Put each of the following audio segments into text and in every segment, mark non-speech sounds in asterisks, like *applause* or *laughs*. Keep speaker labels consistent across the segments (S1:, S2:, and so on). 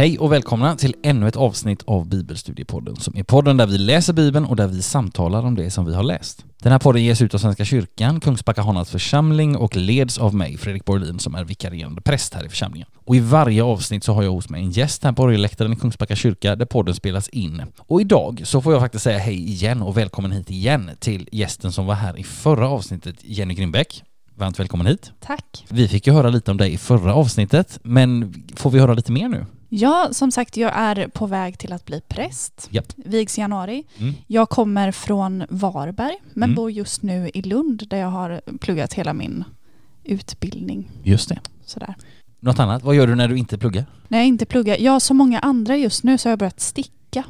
S1: Hej och välkomna till ännu ett avsnitt av Bibelstudiepodden som är podden där vi läser Bibeln och där vi samtalar om det som vi har läst. Den här podden ges ut av Svenska kyrkan, Kungsbacka Hannas församling och leds av mig, Fredrik Borlin, som är vikarierande präst här i församlingen. Och i varje avsnitt så har jag hos mig en gäst här på orgelläktaren i Kungsbacka kyrka där podden spelas in. Och idag så får jag faktiskt säga hej igen och välkommen hit igen till gästen som var här i förra avsnittet, Jenny Grimbeck. Varmt välkommen hit.
S2: Tack.
S1: Vi fick ju höra lite om dig i förra avsnittet, men får vi höra lite mer nu?
S2: Ja, som sagt, jag är på väg till att bli präst.
S1: Japp.
S2: Vigs i januari.
S1: Mm.
S2: Jag kommer från Varberg, men
S1: Mm.
S2: bor just nu i Lund där jag har pluggat hela min utbildning.
S1: Just det.
S2: Sådär.
S1: Något annat? Vad gör du när du inte pluggar?
S2: När jag inte pluggar, ja som många andra just nu så har jag börjat sticka.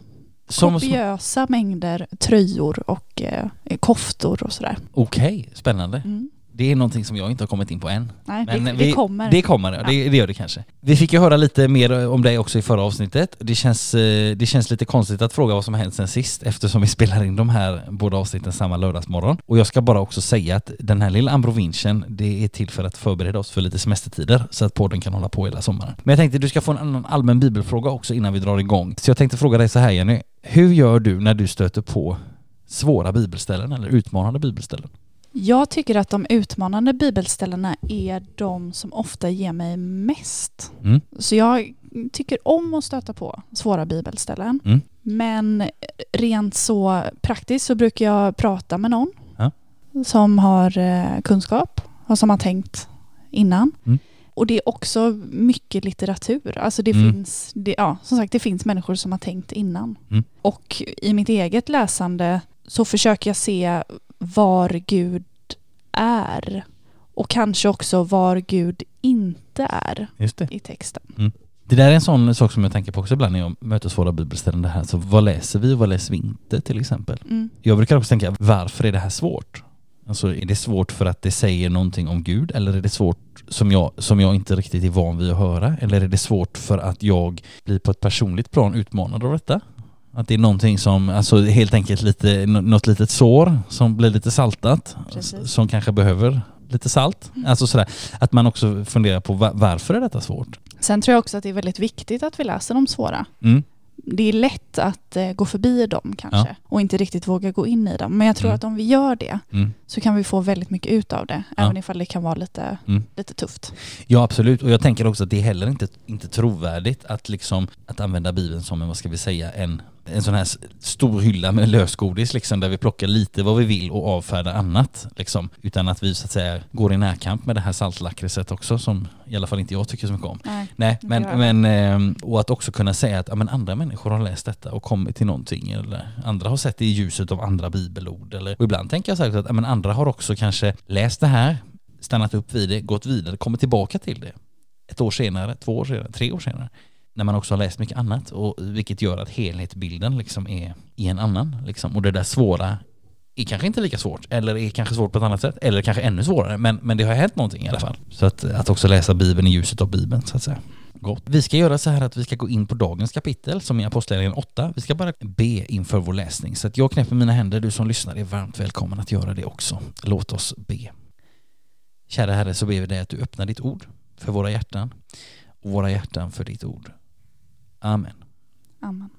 S1: Som,
S2: Kopiösa mängder tröjor och eh, koftor och sådär.
S1: Okej, spännande.
S2: Mm.
S1: Det är någonting som jag inte har kommit in på än.
S2: Nej,
S1: Men
S2: det,
S1: vi-
S2: det kommer.
S1: Det kommer, ja. det, det gör det kanske. Vi fick ju höra lite mer om dig också i förra avsnittet. Det känns, eh, det känns lite konstigt att fråga vad som har hänt sen sist eftersom vi *laughs* spelar in de här båda avsnitten samma lördagsmorgon. Och jag ska bara också säga att den här lilla Ambrovinchen, det är till för att förbereda oss för lite semestertider så att podden kan hålla på hela sommaren. Men jag tänkte du ska få en annan allmän bibelfråga också innan vi drar igång. Så jag tänkte fråga dig så här Jenny, hur gör du när du stöter på svåra bibelställen eller utmanande bibelställen?
S2: Jag tycker att de utmanande bibelställena är de som ofta ger mig mest.
S1: Mm.
S2: Så jag tycker om att stöta på svåra bibelställen.
S1: Mm.
S2: Men rent så praktiskt så brukar jag prata med någon
S1: Ja.
S2: som har eh, kunskap och som har tänkt innan.
S1: Mm.
S2: Och det är också mycket litteratur. Alltså det
S1: Mm.
S2: finns, det, ja, som sagt, det finns människor som har tänkt innan.
S1: Mm.
S2: Och i mitt eget läsande så försöker jag se var Gud är och kanske också var Gud inte är i texten.
S1: Det där är en sån sak som jag tänker på också ibland när jag möter svåra bibelställen. Det här. Så vad läser vi och vad läser vi inte till exempel?
S2: Mm.
S1: Jag brukar också tänka, varför är det här svårt? Alltså är det svårt för att det säger någonting om Gud eller är det svårt som jag, som jag inte riktigt är van vid att höra? Eller är det svårt för att jag blir på ett personligt plan utmanad av detta? Att det är någonting som, alltså helt enkelt lite, nå- något litet sår som blir lite saltat,
S2: Precis.
S1: som kanske behöver lite salt. Alltså sådär, att man också funderar på va- varför är detta svårt?
S2: Sen tror jag också att det är väldigt viktigt att vi läser de svåra.
S1: Mm.
S2: Det är lätt att eh, gå förbi dem kanske och inte riktigt våga gå in i dem. Men jag tror
S1: Mm.
S2: att om vi gör det
S1: Mm.
S2: så kan vi få väldigt mycket ut av det.
S1: Ja.
S2: Även ifall det kan vara lite,
S1: Mm.
S2: lite tufft.
S1: Ja absolut, och jag tänker också att det är heller inte, inte trovärdigt att liksom att använda Bibeln som en, vad ska vi säga, en, en sån här stor hylla med lösgodis liksom där vi plockar lite vad vi vill och avfärdar annat liksom. Utan att vi så att säga går i närkamp med det här saltlakritset också som i alla fall inte jag tycker så mycket om.
S2: Nej.
S1: Nej, men, men ehm, och att också kunna säga att ja, men andra människor har läst detta och kommit till någonting eller andra har sett det i ljuset av andra bibelord eller och ibland tänker jag här att ja, men andra har också kanske läst det här, stannat upp vid det, gått vidare, kommit tillbaka till det ett år senare, två år senare, tre år senare när man också har läst mycket annat och vilket gör att helhetsbilden liksom är i en annan liksom och det där svåra är kanske inte lika svårt eller är kanske svårt på ett annat sätt eller kanske ännu svårare men, men det har hänt någonting i alla fall. Så att, att också läsa Bibeln i ljuset av Bibeln så att säga. Gott. Vi ska göra så här att vi ska gå in på dagens kapitel som är Apostlagärningarna 8. Vi ska bara be inför vår läsning. Så att jag knäpper mina händer, du som lyssnar är varmt välkommen att göra det också. Låt oss be. Kära Herre så ber vi dig att du öppnar ditt ord för våra hjärtan och våra hjärtan för ditt ord. Amen.
S2: Amen.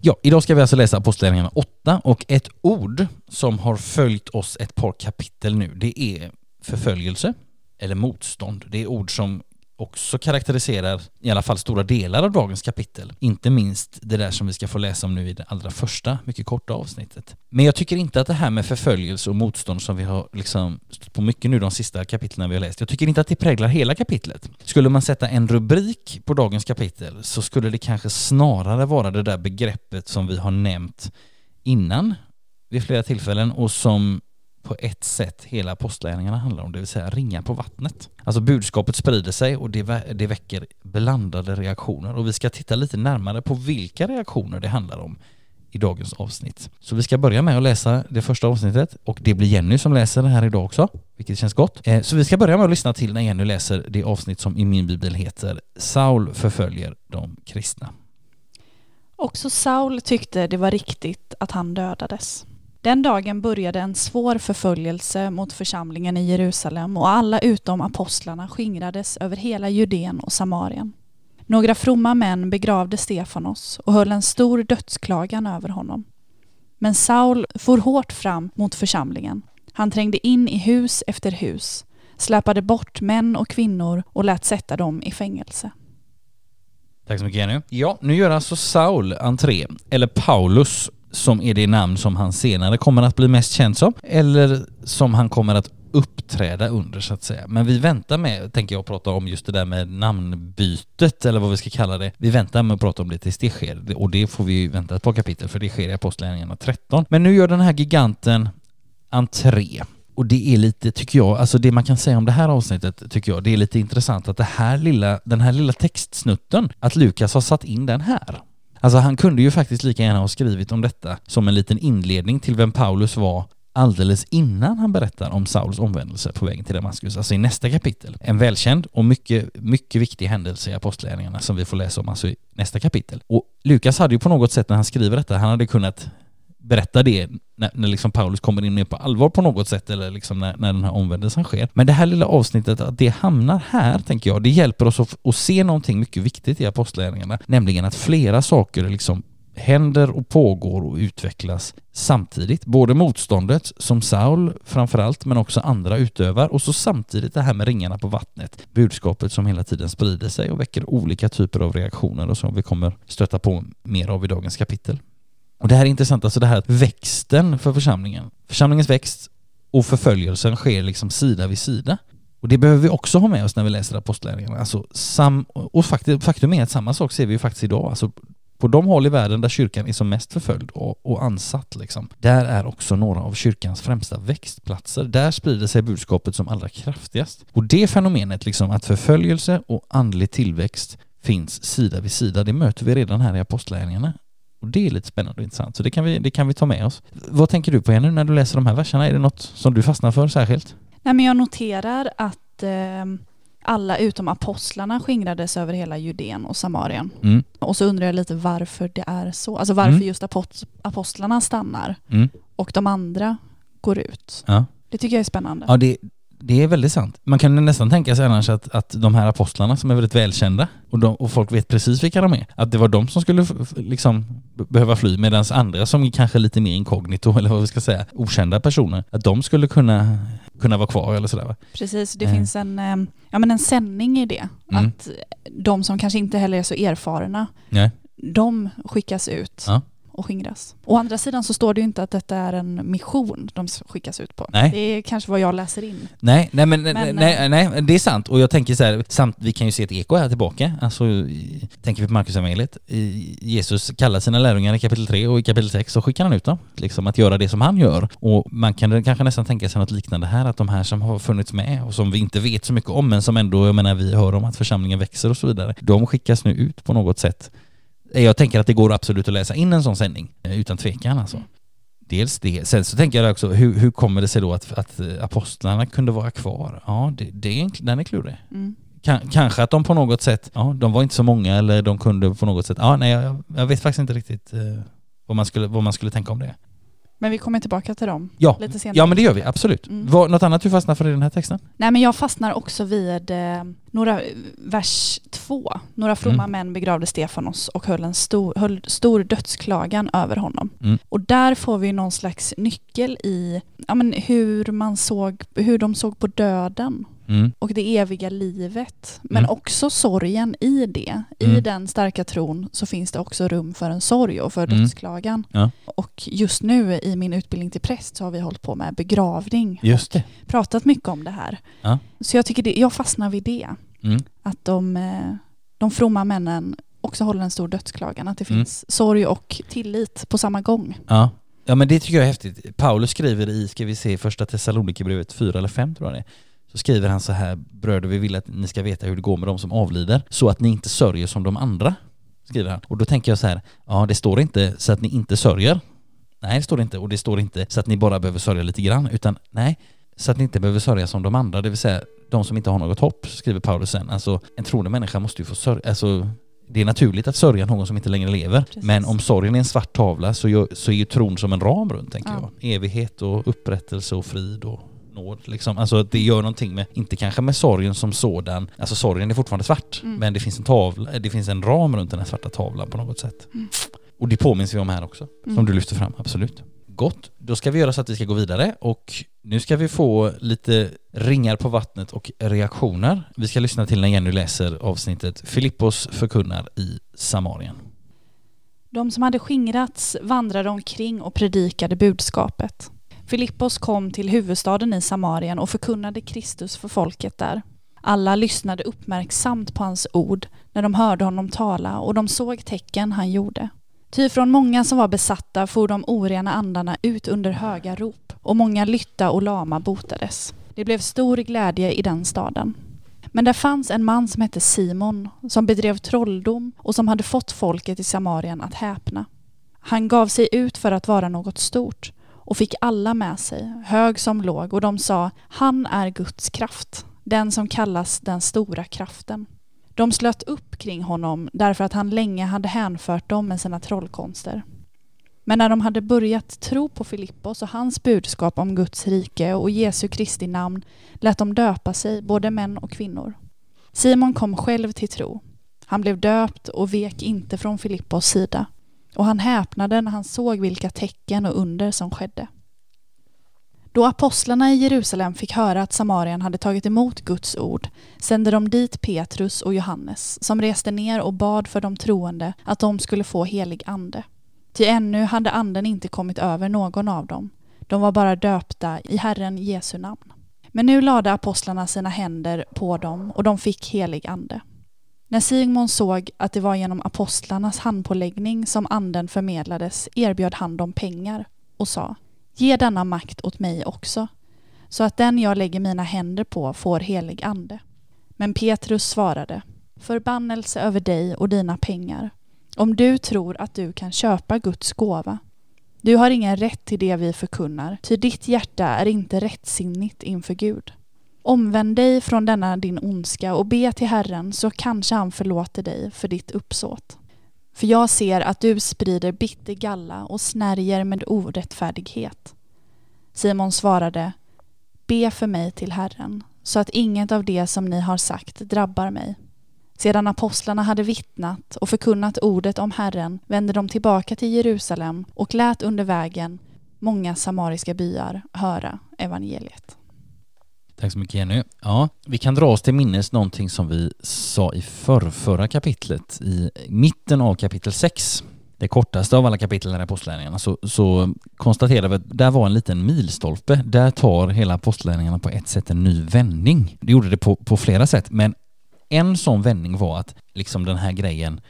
S1: Ja, idag ska vi alltså läsa Apostlagärningarna 8 och ett ord som har följt oss ett par kapitel nu, det är förföljelse eller motstånd. Det är ord som också karaktäriserar i alla fall stora delar av dagens kapitel. Inte minst det där som vi ska få läsa om nu i det allra första, mycket korta avsnittet. Men jag tycker inte att det här med förföljelse och motstånd som vi har liksom stött på mycket nu de sista kapitlen vi har läst, jag tycker inte att det präglar hela kapitlet. Skulle man sätta en rubrik på dagens kapitel så skulle det kanske snarare vara det där begreppet som vi har nämnt innan vid flera tillfällen och som på ett sätt hela apostlagärningarna handlar om, det vill säga ringa på vattnet. Alltså budskapet sprider sig och det, vä- det väcker blandade reaktioner och vi ska titta lite närmare på vilka reaktioner det handlar om i dagens avsnitt. Så vi ska börja med att läsa det första avsnittet och det blir Jenny som läser det här idag också, vilket känns gott. Eh, så vi ska börja med att lyssna till när Jenny läser det avsnitt som i min bibel heter Saul förföljer de kristna.
S2: Också Saul tyckte det var riktigt att han dödades. Den dagen började en svår förföljelse mot församlingen i Jerusalem och alla utom apostlarna skingrades över hela Judeen och Samarien. Några fromma män begravde Stefanos och höll en stor dödsklagan över honom. Men Saul for hårt fram mot församlingen. Han trängde in i hus efter hus, släpade bort män och kvinnor och lät sätta dem i fängelse.
S1: Tack så mycket Jenny. Ja, nu gör alltså Saul entré, eller Paulus som är det namn som han senare kommer att bli mest känd som, eller som han kommer att uppträda under så att säga. Men vi väntar med, tänker jag, att prata om just det där med namnbytet eller vad vi ska kalla det. Vi väntar med att prata om det tills det sker och det får vi vänta ett par kapitel för det sker i Apostlagärningarna 13. Men nu gör den här giganten entré. Och det är lite, tycker jag, alltså det man kan säga om det här avsnittet, tycker jag, det är lite intressant att det här lilla, den här lilla textsnutten, att Lukas har satt in den här. Alltså han kunde ju faktiskt lika gärna ha skrivit om detta som en liten inledning till vem Paulus var alldeles innan han berättar om Sauls omvändelse på vägen till Damaskus, alltså i nästa kapitel. En välkänd och mycket, mycket viktig händelse i Apostlagärningarna som vi får läsa om alltså i nästa kapitel. Och Lukas hade ju på något sätt när han skriver detta, han hade kunnat berätta det när, när liksom Paulus kommer in mer på allvar på något sätt eller liksom när, när den här omvändelsen sker. Men det här lilla avsnittet, att det hamnar här, tänker jag, det hjälper oss att, att se någonting mycket viktigt i apostlagärningarna, nämligen att flera saker liksom händer och pågår och utvecklas samtidigt. Både motståndet som Saul framförallt men också andra utövar och så samtidigt det här med ringarna på vattnet. Budskapet som hela tiden sprider sig och väcker olika typer av reaktioner och som vi kommer stöta på mer av i dagens kapitel. Och det här är intressant, alltså det här att växten för församlingen, församlingens växt och förföljelsen sker liksom sida vid sida. Och det behöver vi också ha med oss när vi läser apostlagärningarna. Alltså sam, och faktum är att samma sak ser vi ju faktiskt idag. Alltså på de håll i världen där kyrkan är som mest förföljd och, och ansatt, liksom, där är också några av kyrkans främsta växtplatser. Där sprider sig budskapet som allra kraftigast. Och det fenomenet, liksom, att förföljelse och andlig tillväxt finns sida vid sida, det möter vi redan här i apostlagärningarna. Och det är lite spännande och intressant, så det kan vi, det kan vi ta med oss. Vad tänker du på Jenny när du läser de här verserna? Är det något som du fastnar för särskilt?
S2: Nej, men jag noterar att eh, alla utom apostlarna skingrades över hela Judeen och Samarien.
S1: Mm.
S2: Och så undrar jag lite varför det är så. Alltså varför
S1: Mm.
S2: just apost- apostlarna stannar
S1: Mm.
S2: och de andra går ut.
S1: Ja.
S2: Det tycker jag är spännande.
S1: Ja, det, det är väldigt sant. Man kan nästan tänka sig annars att, att de här apostlarna som är väldigt välkända och, de, och folk vet precis vilka de är, att det var de som skulle liksom be- behöva fly medan andra som är kanske lite mer inkognito *laughs* eller vad vi ska säga, okända personer, att de skulle kunna, kunna vara kvar eller sådär?
S2: Precis, det
S1: Eh.
S2: finns en, eh, ja, men en sändning i det.
S1: Mm.
S2: Att de som kanske inte heller är så erfarna,
S1: Nej.
S2: de skickas ut
S1: Ja.
S2: Och skingras. Å andra sidan så står det ju inte att detta är en mission de skickas ut på.
S1: Nej.
S2: Det är kanske vad jag läser in.
S1: Nej, nej men,
S2: Men,
S1: nej, nej, det är sant. Och jag tänker så här, samt, vi kan ju se ett eko här tillbaka. Alltså, tänker vi på Marcus evangeliet. Jesus kallar sina lärjungar i kapitel 3 och i kapitel 6 så skickar han ut dem. Liksom att göra det som han gör. Och man kan kanske nästan tänka sig något liknande här, att de här som har funnits med och som vi inte vet så mycket om, men som ändå, jag menar, vi hör om att församlingen växer och så vidare. De skickas nu ut på något sätt. Jag tänker att det går absolut att läsa in en sån sändning, eh, utan tvekan alltså. Dels det. Sen så tänker jag också, hur, hur kommer det sig då att, att eh, apostlarna kunde vara kvar? Ja, det, det är en, den är klurig.
S2: Mm.
S1: Kan, kanske att de på något sätt, ja, de var inte så många eller de kunde på något sätt, ja, nej, jag, jag vet faktiskt inte riktigt eh, vad, man skulle, vad man skulle tänka om det.
S2: Men vi kommer tillbaka till dem
S1: Ja,
S2: lite senare.
S1: ja men det gör vi, absolut.
S2: Mm.
S1: Vad, något annat du fastnar för i den här texten?
S2: Nej men jag fastnar också vid eh, några, vers två. Några fromma
S1: Mm.
S2: män begravde Stefanos och höll en stor, höll stor dödsklagan över honom.
S1: Mm.
S2: Och där får vi någon slags nyckel i ja, men hur, man såg, hur de såg på döden
S1: Mm.
S2: och det eviga livet. Men
S1: Mm.
S2: också sorgen i det. I
S1: Mm.
S2: den starka tron så finns det också rum för en sorg och för
S1: Mm.
S2: dödsklagan.
S1: Ja.
S2: Och just nu i min utbildning till präst så har vi hållit på med begravning.
S1: Just det.
S2: Pratat mycket om det här.
S1: Ja.
S2: Så jag tycker det, jag fastnar vid det.
S1: Mm.
S2: Att de, eh, de fromma männen också håller en stor dödsklagan. Att det
S1: Mm.
S2: finns sorg och tillit på samma gång.
S1: Ja. ja, men det tycker jag är häftigt. Paulus skriver i, ska vi se, första Thessalonikerbrevet 4 eller 5 tror jag det är. Så skriver han så här, bröder vi vill att ni ska veta hur det går med de som avlider, så att ni inte sörjer som de andra. Skriver han. Och då tänker jag så här, ja det står inte så att ni inte sörjer. Nej det står det inte. Och det står inte så att ni bara behöver sörja lite grann, utan nej, så att ni inte behöver sörja som de andra, det vill säga de som inte har något hopp, skriver Paulus sen. Alltså en troende människa måste ju få sörja, alltså det är naturligt att sörja någon som inte längre lever.
S2: Precis.
S1: Men om sorgen är en svart tavla så, gör, så är ju tron som en ram runt, tänker
S2: Ja.
S1: jag. Evighet och upprättelse och frid och nåd. Liksom. Alltså det gör någonting med, inte kanske med sorgen som sådan, alltså sorgen är fortfarande svart,
S2: Mm.
S1: men det finns en tavla, det finns en ram runt den här svarta tavlan på något sätt.
S2: Mm.
S1: Och det påminns vi om här också, som
S2: Mm.
S1: du lyfter fram, absolut. Gott, då ska vi göra så att vi ska gå vidare och nu ska vi få lite ringar på vattnet och reaktioner. Vi ska lyssna till när Jenny läser avsnittet Filippos förkunnar i Samarien.
S2: De som hade skingrats vandrade omkring och predikade budskapet. Filippos kom till huvudstaden i Samarien och förkunnade Kristus för folket där. Alla lyssnade uppmärksamt på hans ord när de hörde honom tala och de såg tecken han gjorde. Ty från många som var besatta for de orena andarna ut under höga rop och många lytta och lama botades. Det blev stor glädje i den staden. Men där fanns en man som hette Simon som bedrev trolldom och som hade fått folket i Samarien att häpna. Han gav sig ut för att vara något stort och fick alla med sig, hög som låg, och de sa han är Guds kraft, den som kallas den stora kraften. De slöt upp kring honom därför att han länge hade hänfört dem med sina trollkonster. Men när de hade börjat tro på Filippos och hans budskap om Guds rike och Jesu Kristi namn lät de döpa sig, både män och kvinnor. Simon kom själv till tro. Han blev döpt och vek inte från Filippos sida. Och han häpnade när han såg vilka tecken och under som skedde. Då apostlarna i Jerusalem fick höra att Samarien hade tagit emot Guds ord sände de dit Petrus och Johannes som reste ner och bad för de troende att de skulle få helig ande. Ty ännu hade anden inte kommit över någon av dem. De var bara döpta i Herren Jesu namn. Men nu lade apostlarna sina händer på dem och de fick helig ande. När Simon såg att det var genom apostlarnas handpåläggning som anden förmedlades erbjöd han dem pengar och sa Ge denna makt åt mig också, så att den jag lägger mina händer på får helig ande. Men Petrus svarade Förbannelse över dig och dina pengar, om du tror att du kan köpa Guds gåva. Du har ingen rätt till det vi förkunnar, ty ditt hjärta är inte rättsinnigt inför Gud. Omvänd dig från denna din ondska och be till Herren så kanske han förlåter dig för ditt uppsåt. För jag ser att du sprider bitter galla och snärjer med orättfärdighet. Simon svarade Be för mig till Herren så att inget av det som ni har sagt drabbar mig. Sedan apostlarna hade vittnat och förkunnat ordet om Herren vände de tillbaka till Jerusalem och lät under vägen många samariska byar höra evangeliet.
S1: Tack så mycket Jenny. Ja, vi kan dra oss till minnes någonting som vi sa i förrförra kapitlet, i mitten av kapitel 6. Det kortaste av alla kapitel i Apostlagärningarna så, så konstaterade vi att där var en liten milstolpe. Där tar hela Apostlagärningarna på ett sätt en ny vändning. Det gjorde det på, på flera sätt, men en sån vändning var att liksom den här grejen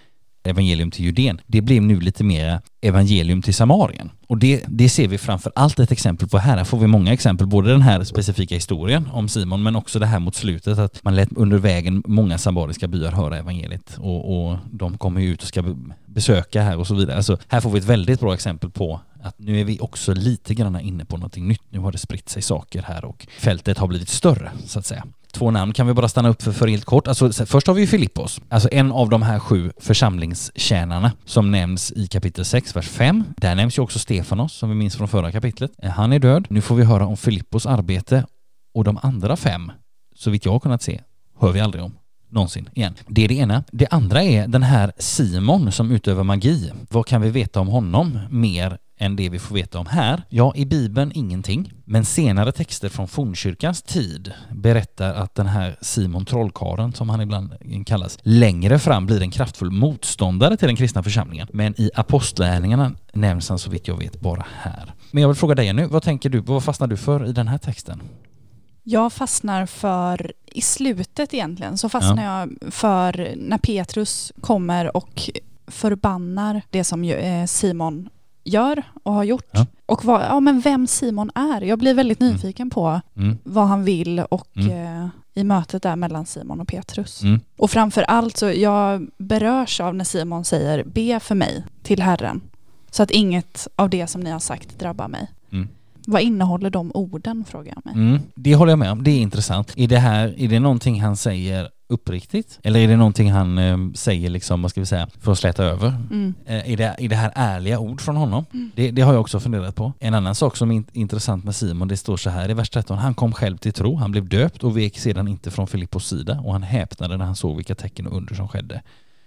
S1: evangelium till Judén, det blev nu lite mer evangelium till Samarien. Och det, det ser vi framför allt ett exempel på här. Här får vi många exempel, både den här specifika historien om Simon, men också det här mot slutet att man lät under vägen många samariska byar höra evangeliet och, och de kommer ju ut och ska besöka här och så vidare. Alltså, här får vi ett väldigt bra exempel på att nu är vi också lite grann inne på någonting nytt. Nu har det spritt sig saker här och fältet har blivit större, så att säga. Två namn kan vi bara stanna upp för, för helt kort. Alltså, först har vi ju Filippos, alltså en av de här sju församlingstjänarna som nämns i kapitel 6, vers 5. Där nämns ju också Stefanos, som vi minns från förra kapitlet. Eh, han är död. Nu får vi höra om Filippos arbete och de andra fem, så vitt jag har kunnat se, hör vi aldrig om någonsin igen. Det är det ena. Det andra är den här Simon som utövar magi. Vad kan vi veta om honom mer än det vi får veta om här? Ja, i Bibeln ingenting. Men senare texter från fornkyrkans tid berättar att den här Simon trollkaren som han ibland kallas, längre fram blir en kraftfull motståndare till den kristna församlingen. Men i apostlärningarna nämns han så vitt jag vet bara här. Men jag vill fråga dig nu, vad tänker du, vad fastnar du för i den här texten?
S2: Jag fastnar för, i slutet egentligen, så fastnar jag för när Petrus kommer och förbannar det som eh, Simon gör och har gjort.
S1: Ja.
S2: Och vad, ja, men vem Simon är. Jag blir väldigt nyfiken på
S1: Mm.
S2: vad han vill och
S1: Mm.
S2: eh, i mötet där mellan Simon och Petrus.
S1: Mm.
S2: Och framför allt så jag berörs av när Simon säger be för mig till Herren så att inget av det som ni har sagt drabbar mig.
S1: Mm.
S2: Vad innehåller de orden frågar jag mig.
S1: Mm, det håller jag med om. Det är intressant. Är det här, är det någonting han säger uppriktigt? Eller är det någonting han eh, säger liksom, vad ska vi säga, för att släta över?
S2: Mm.
S1: Eh, är, det, är det här ärliga ord från honom? Det, det har jag också funderat på. En annan sak som är int- intressant med Simon, det står så här i vers 13. Han kom själv till tro, han blev döpt och vek sedan inte från Filippos sida och han häpnade när han såg vilka tecken och under som skedde.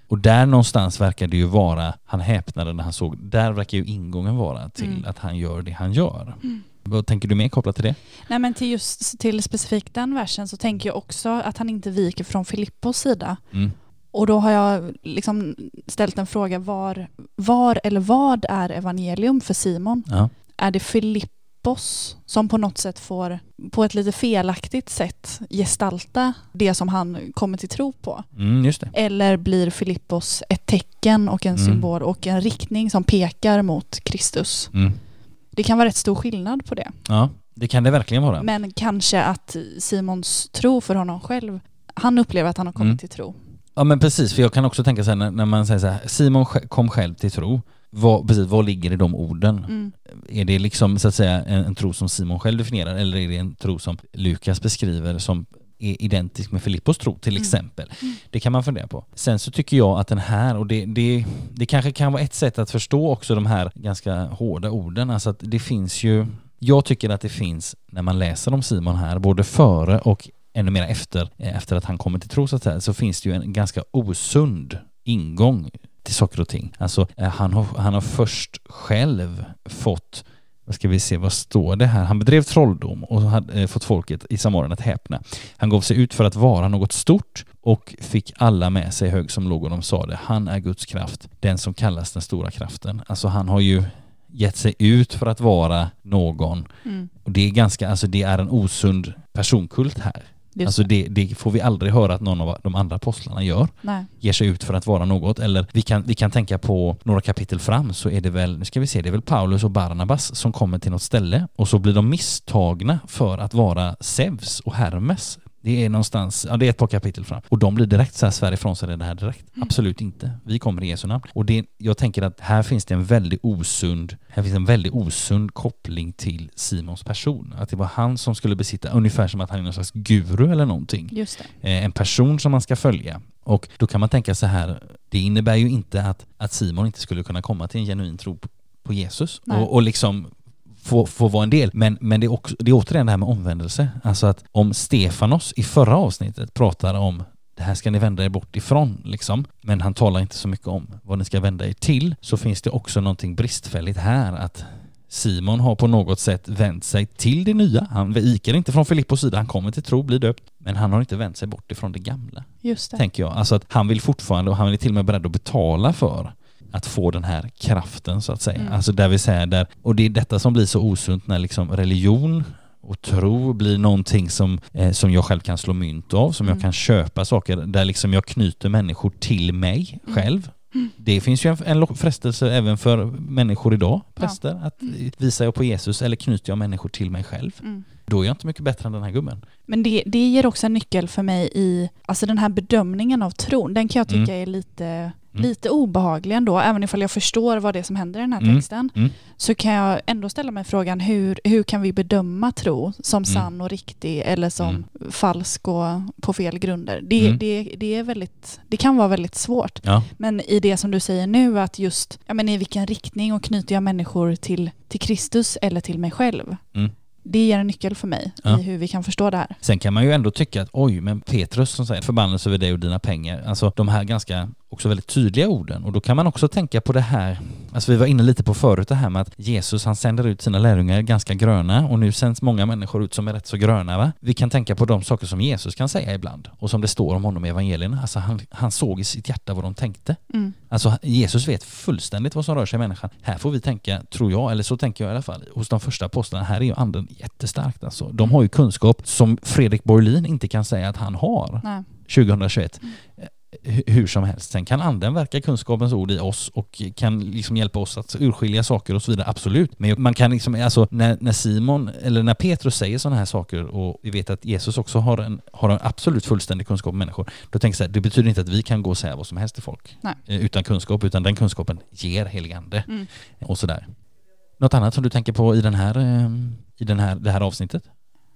S1: Och där någonstans verkar det ju vara, han häpnade när han såg, där verkar ju ingången vara till
S2: Mm.
S1: att han gör det han gör. Vad tänker du mer kopplat till det?
S2: Nej men till just till specifikt den versen så tänker jag också att han inte viker från Filippos sida.
S1: Mm.
S2: Och då har jag liksom ställt en fråga var, var eller vad är evangelium för Simon?
S1: Ja.
S2: Är det Filippos som på något sätt får på ett lite felaktigt sätt gestalta det som han kommer till tro på?
S1: Mm.
S2: Eller blir Filippos ett tecken och en
S1: Mm.
S2: symbol och en riktning som pekar mot Kristus?
S1: Mm.
S2: Det kan vara rätt stor skillnad på det.
S1: Ja, det kan det verkligen vara.
S2: Men kanske att Simons tro för honom själv, han upplever att han har kommit
S1: Mm.
S2: till tro.
S1: Ja men precis, för jag kan också tänka så här när, man säger så här, Simon kom själv till tro. Vad, precis, vad ligger i de orden?
S2: Mm.
S1: Är det liksom så att säga en, en tro som Simon själv definierar eller är det en tro som Lukas beskriver som är identisk med Filippos tro till
S2: Mm.
S1: exempel?
S2: Mm.
S1: Det kan man fundera på. Sen så tycker jag att den här, och det, det, det kanske kan vara ett sätt att förstå också de här ganska hårda orden, alltså att det finns ju, jag tycker att det finns när man läser om Simon här, både före och ännu mer efter, eh, efter att han kommer till tro så att säga, så finns det ju en ganska osund ingång till saker och ting. Alltså eh, han har, han har först själv fått vad ska vi se, vad står det här? Han bedrev trolldom och hade eh, fått folket i Samarien att häpna. Han gav sig ut för att vara något stort och fick alla med sig hög som låg och de sa det. Han är Guds kraft, den som kallas den stora kraften. Alltså han har ju gett sig ut för att vara någon
S2: Mm.
S1: och det är ganska, alltså det är en osund personkult här.
S2: Just
S1: Alltså det, det får vi aldrig höra att någon av de andra apostlarna gör
S2: Nej.
S1: ger sig ut för att vara något. Eller vi kan, vi kan tänka på några kapitel fram så är det väl, nu ska vi se, det är väl Paulus och Barnabas som kommer till något ställe och så blir de misstagna för att vara Zeus och Hermes. Det är någonstans, ja det är ett par kapitel fram. Och de blir direkt så här, svär ifrån sig det här direkt. Absolut inte. Vi kommer i Jesu namn. Och det, jag tänker att här finns det en väldigt osund, här finns en väldigt osund koppling till Simons person. Att det var han som skulle besitta, ungefär som att han är någon slags guru eller någonting
S2: Just det.
S1: eh, en person som man ska följa. Och då kan man tänka så här, det innebär ju inte att, att Simon inte skulle kunna komma till en genuin tro på, på Jesus
S2: Nej.
S1: och, och liksom få, få vara en del. Men, men det, är också, det är återigen det här med omvändelse. Alltså att om Stefanos i förra avsnittet pratar om det här ska ni vända er bort ifrån liksom. Men han talar inte så mycket om vad ni ska vända er till. Så finns det också någonting bristfälligt här att Simon har på något sätt vänt sig till det nya. Han viker inte från Filippos sida, han kommer till tro, blir döpt. Men han har inte vänt sig bort ifrån det gamla,
S2: Just det.
S1: tänker jag. Alltså att han vill fortfarande, och han är till och med beredd att betala för att få den här kraften så att säga.
S2: Mm.
S1: Alltså där vi säger där, och det är detta som blir så osunt när liksom religion och tro blir någonting som, eh, som jag själv kan slå mynt av, som
S2: Mm.
S1: jag kan köpa saker, där liksom jag knyter människor till mig
S2: Mm.
S1: själv. Det finns ju en, en frestelse även för människor idag, präster, att
S2: Mm.
S1: visar jag på Jesus eller knyter jag människor till mig själv,
S2: Mm.
S1: då är jag inte mycket bättre än den här gubben.
S2: Men det, det ger också en nyckel för mig i, alltså den här bedömningen av tron, den kan jag tycka är lite, lite obehaglig ändå, även ifall jag förstår vad det är som händer i den här
S1: Mm.
S2: texten,
S1: Mm.
S2: så kan jag ändå ställa mig frågan hur, hur kan vi bedöma tro som sann och riktig eller som
S1: Mm.
S2: falsk och på fel grunder? Det,
S1: Mm.
S2: det, det, är väldigt, det kan vara väldigt svårt.
S1: Ja.
S2: Men i det som du säger nu, att just ja, men i vilken riktning och knyter jag människor till, till Kristus eller till mig själv?
S1: Mm.
S2: Det ger en nyckel för mig
S1: Ja.
S2: i hur vi kan förstå det här.
S1: Sen kan man ju ändå tycka att oj, men Petrus som säger förbannelse över dig och dina pengar. Alltså de här ganska också väldigt tydliga orden. Och då kan man också tänka på det här, alltså vi var inne lite på förut det här med att Jesus han sänder ut sina lärjungar ganska gröna och nu sänds många människor ut som är rätt så gröna va. Vi kan tänka på de saker som Jesus kan säga ibland och som det står om honom i evangelierna. Alltså han, han såg i sitt hjärta vad de tänkte.
S2: Mm.
S1: Alltså Jesus vet fullständigt vad som rör sig i människan. Här får vi tänka, tror jag, eller så tänker jag i alla fall, hos de första apostlarna, här är ju anden jättestarkt alltså. De har ju kunskap som Fredrik Borlin inte kan säga att han har
S2: Nej.
S1: 2021. Eh, hu- Hur som helst. Sen kan anden verka kunskapens ord i oss och kan liksom hjälpa oss att urskilja saker och så vidare, absolut. Men man kan liksom, alltså när, när Simon, eller när Petrus säger sådana här saker och vi vet att Jesus också har en, har en absolut fullständig kunskap om människor, då tänker jag så här, det betyder inte att vi kan gå och säga vad som helst till folk
S2: Nej.
S1: eh, utan kunskap, utan den kunskapen ger helig ande
S2: Mm.
S1: och sådär. Något annat som du tänker på i den här, eh, i den här, det här avsnittet?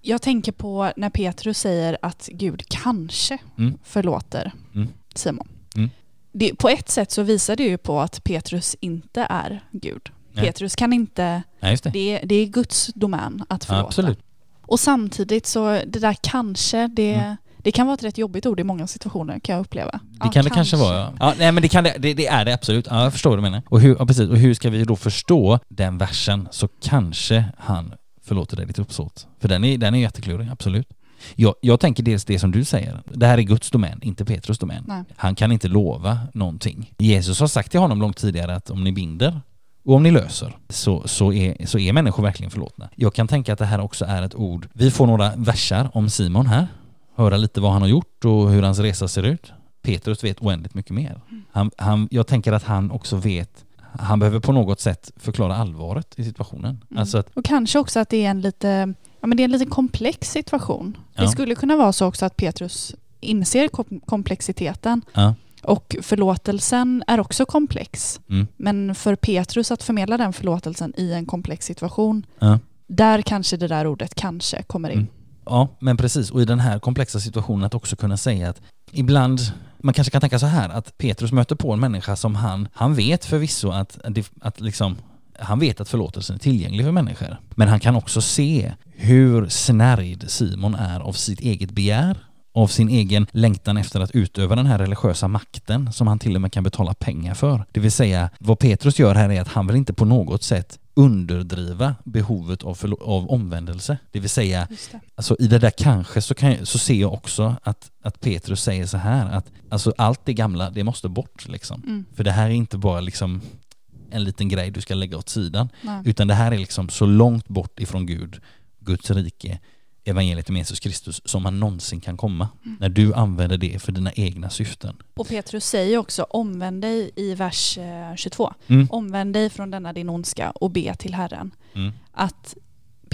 S2: Jag tänker på när Petrus säger att Gud kanske
S1: Mm.
S2: förlåter
S1: Mm.
S2: Simon.
S1: Mm.
S2: Det, på ett sätt så visar det ju på att Petrus inte är Gud.
S1: Nej.
S2: Petrus kan inte,
S1: Nej, just det.
S2: det, det är Guds domän att förlåta.
S1: Absolut.
S2: Och samtidigt så det där kanske, det,
S1: Mm.
S2: det kan vara ett rätt jobbigt ord i många situationer kan jag uppleva.
S1: Det kan det kanske vara. Ja. ja, nej men det, kan det, det är det absolut. Ja, jag förstår vad du menar. Och hur, ja, precis. Och hur ska vi då förstå den versen så kanske han förlåter dig ditt uppsåt? För den är, den är jätteklurig, absolut. Jag, jag tänker dels det som du säger. Det här är Guds domän, inte Petrus domän.
S2: Nej.
S1: Han kan inte lova någonting. Jesus har sagt till honom långt tidigare att om ni binder och om ni löser så, så, är, så är människor verkligen förlåtna. Jag kan tänka att det här också är ett ord. Vi får några versar om Simon här. Höra lite vad han har gjort och hur hans resa ser ut. Petrus vet oändligt mycket mer. Han, han, jag tänker att han också vet han behöver på något sätt förklara allvaret i situationen.
S2: Mm.
S1: Alltså att,
S2: Och kanske också att det är en lite, ja, men det är en lite komplex situation.
S1: Ja.
S2: Det skulle kunna vara så också att Petrus inser kom- komplexiteten
S1: ja,
S2: och förlåtelsen är också komplex.
S1: mm,
S2: Men för Petrus att förmedla den förlåtelsen i en komplex situation,
S1: ja.
S2: där kanske det där ordet kanske kommer in.
S1: Mm. Ja, men precis. Och i den här komplexa situationen att också kunna säga att ibland, man kanske kan tänka så här, att Petrus möter på en människa som han, han vet förvisso att, att, att liksom, han vet att förlåtelsen är tillgänglig för människor. Men han kan också se hur snärjd Simon är av sitt eget begär, av sin egen längtan efter att utöva den här religiösa makten som han till och med kan betala pengar för. Det vill säga, vad Petrus gör här är att han vill inte på något sätt underdriva behovet av, av omvändelse. Det vill säga,
S2: det.
S1: Alltså i det där kanske så, kan jag, så ser jag också att, att Petrus säger så här att alltså allt det gamla, det måste bort liksom.
S2: Mm.
S1: För det här är inte bara liksom en liten grej du ska lägga åt sidan.
S2: Nej.
S1: Utan det här är liksom så långt bort ifrån Gud, Guds rike, evangeliet om Jesus Kristus som man någonsin kan komma.
S2: Mm.
S1: När du använder det för dina egna syften.
S2: Och Petrus säger också omvänd dig i vers eh, 22.
S1: Mm.
S2: Omvänd dig från denna din ondska och be till Herren.
S1: Mm.
S2: Att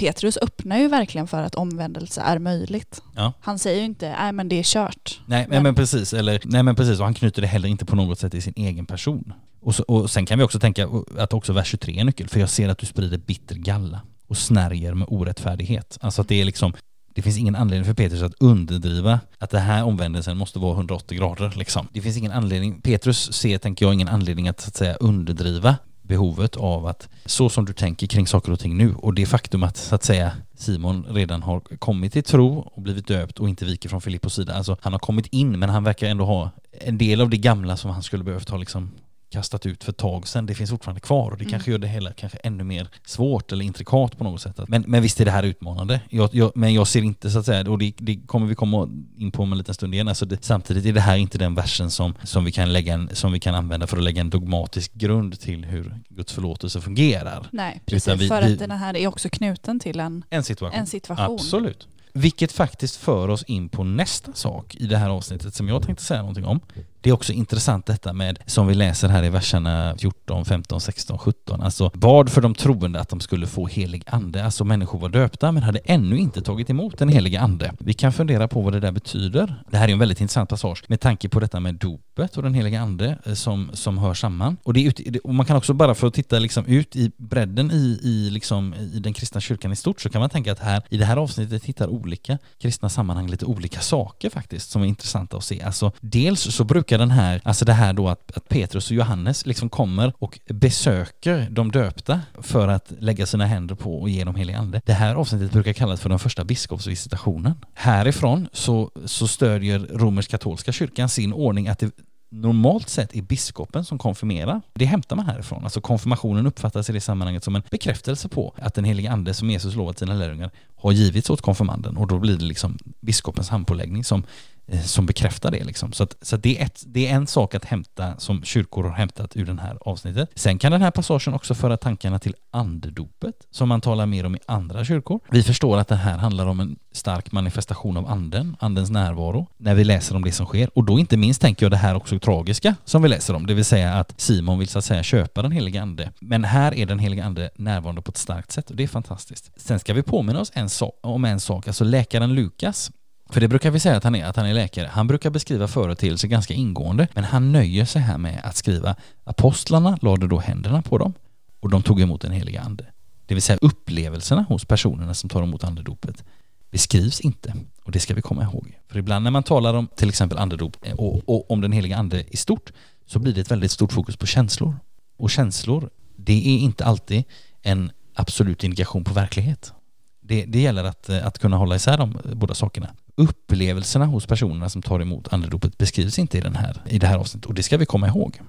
S2: Petrus öppnar ju verkligen för att omvändelse är möjligt.
S1: Ja.
S2: Han säger ju inte, nej men det är kört.
S1: Nej men,
S2: Men-
S1: precis, eller, nej men precis, och han knyter det heller inte på något sätt i sin egen person. Och, så, och sen kan vi också tänka att också vers 23 är nyckel, för jag ser att du sprider bitter galla och snärjer med orättfärdighet. Alltså att det är liksom, det finns ingen anledning för Petrus att underdriva att det här omvändelsen måste vara 180 grader liksom. Det finns ingen anledning, Petrus ser, tänker jag, ingen anledning att så att säga underdriva behovet av att så som du tänker kring saker och ting nu och det faktum att så att säga Simon redan har kommit till tro och blivit döpt och inte viker från Filippos sida. Alltså han har kommit in men han verkar ändå ha en del av det gamla som han skulle behövt ha liksom kastat ut för ett tag sedan. Det finns fortfarande kvar och det
S2: Mm.
S1: kanske gör det hela kanske ännu mer svårt eller intrikat på något sätt. Men, men visst är det här utmanande. Jag, jag, men jag ser inte så att säga, och det, det kommer vi komma in på om en liten stund igen, alltså det, samtidigt är det här inte den versen som, som, vi kan lägga en, som vi kan använda för att lägga en dogmatisk grund till hur Guds förlåtelse fungerar.
S2: Nej, precis.
S1: Vi-
S2: för
S1: vi-
S2: att den här är också knuten till en,
S1: En situation.
S2: en situation.
S1: Absolut. Vilket faktiskt för oss in på nästa sak i det här avsnittet som jag tänkte säga någonting om. Det är också intressant detta med, som vi läser här i verserna 14, 15, 16, 17. Alltså bad för de troende att de skulle få helig ande. Alltså människor var döpta men hade ännu inte tagit emot den helige ande. Vi kan fundera på vad det där betyder. Det här är en väldigt intressant passage med tanke på detta med dopet och den helige ande eh, som, som hör samman. Och, det ut, det- och man kan också bara för att titta liksom ut i bredden i, i, liksom, i den kristna kyrkan i stort så kan man tänka att här i det här avsnittet hittar olika kristna sammanhang lite olika saker faktiskt som är intressanta att se. Alltså dels så brukar den här, alltså det här då att, att Petrus och Johannes liksom kommer och besöker de döpta för att lägga sina händer på och ge dem helig ande. Det här avsnittet brukar kallas för den första biskopsvisitationen. Härifrån så, så stödjer romersk-katolska kyrkan sin ordning att det normalt sett är biskopen som konfirmerar. Det hämtar man härifrån. Alltså konfirmationen uppfattas i det sammanhanget som en bekräftelse på att den helige ande som Jesus lovat sina lärjungar har givits åt konfirmanden och då blir det liksom biskopens handpåläggning som, Eh, som bekräftar det. Liksom. Så, att, så att det, är ett, det är en sak att hämta som kyrkor har hämtat ur den här avsnittet. Sen kan den här passagen också föra tankarna till andedopet som man talar mer om i andra kyrkor. Vi förstår att det här handlar om en stark manifestation av anden, andens närvaro, när vi läser om det som sker. Och då inte minst tänker jag det här också tragiska som vi läser om, det vill säga att Simon vill så att säga köpa den helige ande. Men här är den helige ande närvarande på ett starkt sätt och det är fantastiskt. Sen ska vi påminna oss en so om en sak, alltså läkaren Lukas för det brukar vi säga att han är, att han är läkare. Han brukar beskriva företeelser ganska ingående, men han nöjer sig här med att skriva apostlarna lade då händerna på dem och de tog emot den heliga ande. Det vill säga upplevelserna hos personerna som tar emot andedopet beskrivs inte. Och det ska vi komma ihåg. För ibland när man talar om till exempel andedop och, och om den heliga ande i stort så blir det ett väldigt stort fokus på känslor. Och känslor, det är inte alltid en absolut indikation på verklighet. Det, det gäller att, eh, att kunna hålla isär de båda sakerna. Upplevelserna hos personerna som tar emot andedopet beskrivs inte i, den här, i det här avsnittet och det ska vi komma ihåg.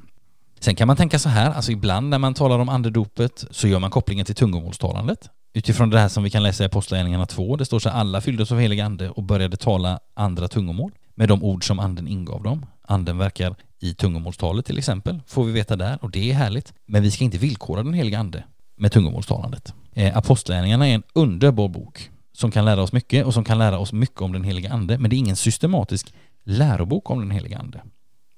S1: Sen kan man tänka så här, alltså ibland när man talar om andedopet så gör man kopplingen till tungomålstalandet. Utifrån det här som vi kan läsa i Apostlagärningarna 2, det står så här, alla fylldes av helig ande och började tala andra tungomål med de ord som anden ingav dem. Anden verkar i tungomålstalet till exempel, får vi veta där och det är härligt. Men vi ska inte villkora den heliga ande med tungomålstalandet. Eh, är en underbar bok som kan lära oss mycket och som kan lära oss mycket om den heliga ande, men det är ingen systematisk lärobok om den heliga ande.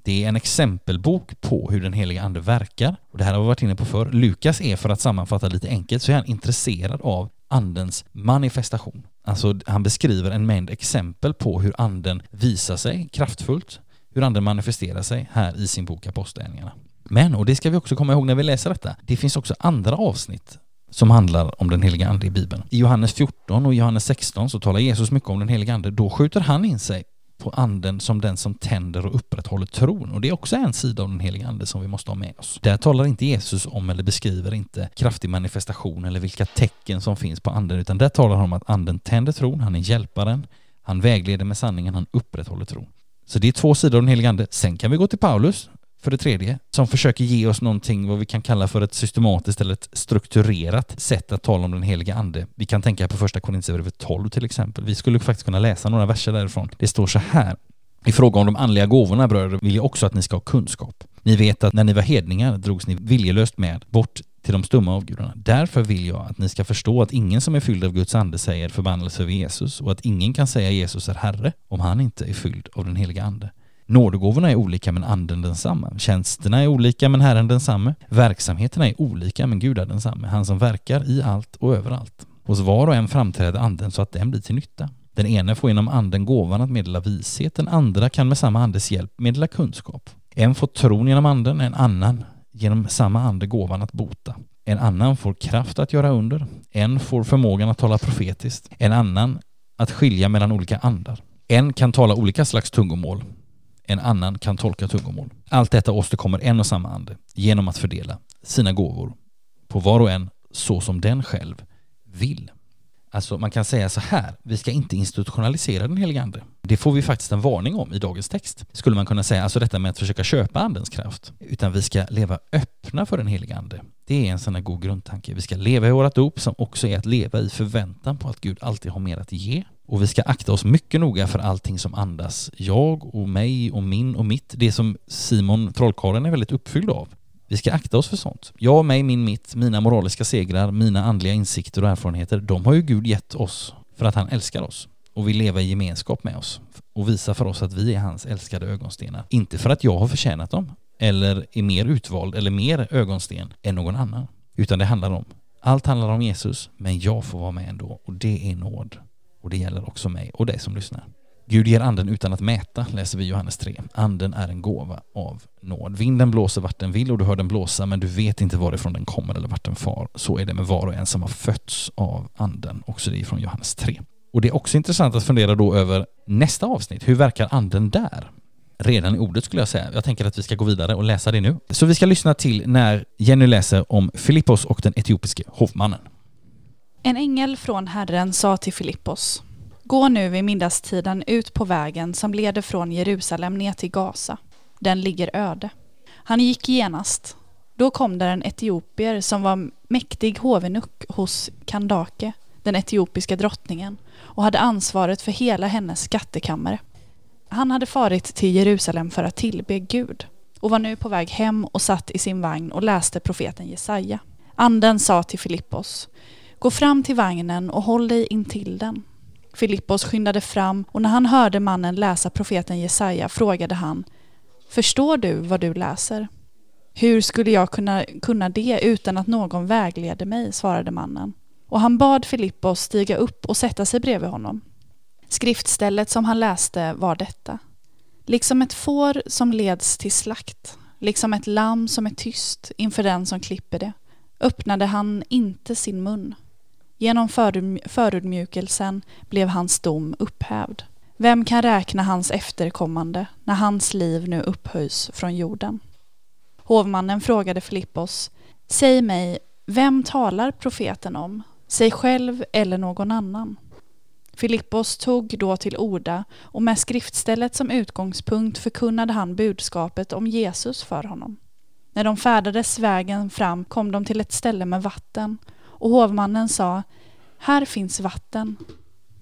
S1: Det är en exempelbok på hur den heliga ande verkar. Och det här har vi varit inne på förr. Lukas är, för att sammanfatta lite enkelt, så är han intresserad av andens manifestation. Alltså han beskriver en mängd exempel på hur anden visar sig kraftfullt, hur anden manifesterar sig här i sin bok Apostlagärningarna. Men, och det ska vi också komma ihåg när vi läser detta, det finns också andra avsnitt som handlar om den heliga ande i Bibeln. I Johannes 14 och Johannes 16 så talar Jesus mycket om den heliga ande. Då skjuter han in sig på anden som den som tänder och upprätthåller tron. Och det är också en sida av den heliga ande som vi måste ha med oss. Där talar inte Jesus om eller beskriver inte kraftig manifestation eller vilka tecken som finns på anden, utan där talar han om att anden tänder tron, han är hjälparen, han vägleder med sanningen, han upprätthåller tron. Så det är två sidor av den heliga ande. Sen kan vi gå till Paulus för det tredje, som försöker ge oss någonting vad vi kan kalla för ett systematiskt eller ett strukturerat sätt att tala om den heliga ande. Vi kan tänka på första Korinthierbrevet 12 till exempel. Vi skulle faktiskt kunna läsa några verser därifrån. Det står så här. I fråga om de andliga gåvorna bröder vill jag också att ni ska ha kunskap. Ni vet att när ni var hedningar drogs ni viljelöst med bort till de stumma avgudarna. Därför vill jag att ni ska förstå att ingen som är fylld av Guds ande säger förbannelse över Jesus och att ingen kan säga Jesus är Herre om han inte är fylld av den heliga ande. Nådegåvorna är olika men anden densamma. Tjänsterna är olika men Herren densamme. Verksamheterna är olika men Gud är densamme. Han som verkar i allt och överallt. Hos var och en framträder anden så att den blir till nytta. Den ene får genom anden gåvan att meddela vishet, den andra kan med samma andes hjälp meddela kunskap. En får tron genom anden, en annan genom samma ande gåvan att bota. En annan får kraft att göra under, en får förmågan att tala profetiskt, en annan att skilja mellan olika andar. En kan tala olika slags tungomål, en annan kan tolka tungomål. Allt detta åstadkommer en och samma ande genom att fördela sina gåvor på var och en så som den själv vill. Alltså man kan säga så här, vi ska inte institutionalisera den helige ande. Det får vi faktiskt en varning om i dagens text. Skulle man kunna säga, alltså detta med att försöka köpa andens kraft. Utan vi ska leva öppna för den helige ande. Det är en sån här god grundtanke. Vi ska leva i vårat dop som också är att leva i förväntan på att Gud alltid har mer att ge. Och vi ska akta oss mycket noga för allting som andas jag och mig och min och mitt. Det som Simon trollkarlen är väldigt uppfylld av. Vi ska akta oss för sånt. Jag, mig, min, mitt, mina moraliska segrar, mina andliga insikter och erfarenheter, de har ju Gud gett oss för att han älskar oss och vill leva i gemenskap med oss och visa för oss att vi är hans älskade ögonstenar. Inte för att jag har förtjänat dem eller är mer utvald eller mer ögonsten än någon annan. Utan det handlar om, allt handlar om Jesus, men jag får vara med ändå och det är nåd. Och det gäller också mig och dig som lyssnar. Gud ger anden utan att mäta, läser vi Johannes 3. Anden är en gåva av nåd. Vinden blåser vart den vill och du hör den blåsa men du vet inte varifrån den kommer eller vart den far. Så är det med var och en som har fötts av anden. Också det från Johannes 3. Och det är också intressant att fundera då över nästa avsnitt. Hur verkar anden där? Redan i ordet skulle jag säga. Jag tänker att vi ska gå vidare och läsa det nu. Så vi ska lyssna till när Jenny läser om Filippos och den etiopiske hovmannen.
S2: En ängel från Herren sa till Filippos Gå nu vid middagstiden ut på vägen som leder från Jerusalem ner till Gaza. Den ligger öde. Han gick genast. Då kom där en etiopier som var mäktig hovenuck hos Kandake, den etiopiska drottningen, och hade ansvaret för hela hennes skattekammare. Han hade farit till Jerusalem för att tillbe Gud och var nu på väg hem och satt i sin vagn och läste profeten Jesaja. Anden sa till Filippos, gå fram till vagnen och håll dig intill den. Filippos skyndade fram och när han hörde mannen läsa profeten Jesaja frågade han Förstår du vad du läser? Hur skulle jag kunna, kunna det utan att någon vägleder mig? svarade mannen. Och han bad Filippos stiga upp och sätta sig bredvid honom. Skriftstället som han läste var detta. Liksom ett får som leds till slakt, liksom ett lamm som är tyst inför den som klipper det, öppnade han inte sin mun. Genom förödmjukelsen blev hans dom upphävd. Vem kan räkna hans efterkommande när hans liv nu upphöjs från jorden? Hovmannen frågade Filippos, Säg mig, vem talar profeten om? Sig själv eller någon annan? Filippos tog då till orda och med skriftstället som utgångspunkt förkunnade han budskapet om Jesus för honom. När de färdades vägen fram kom de till ett ställe med vatten och hovmannen sa Här finns vatten.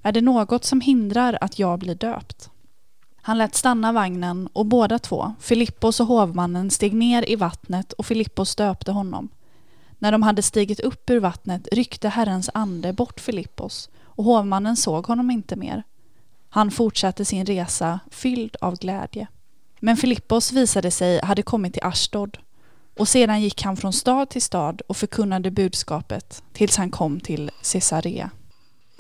S2: Är det något som hindrar att jag blir döpt? Han lät stanna vagnen och båda två, Filippos och hovmannen, steg ner i vattnet och Filippos döpte honom. När de hade stigit upp ur vattnet ryckte Herrens ande bort Filippos och hovmannen såg honom inte mer. Han fortsatte sin resa fylld av glädje. Men Filippos visade sig hade kommit till Ashdod och sedan gick han från stad till stad och förkunnade budskapet tills han kom till Caesarea.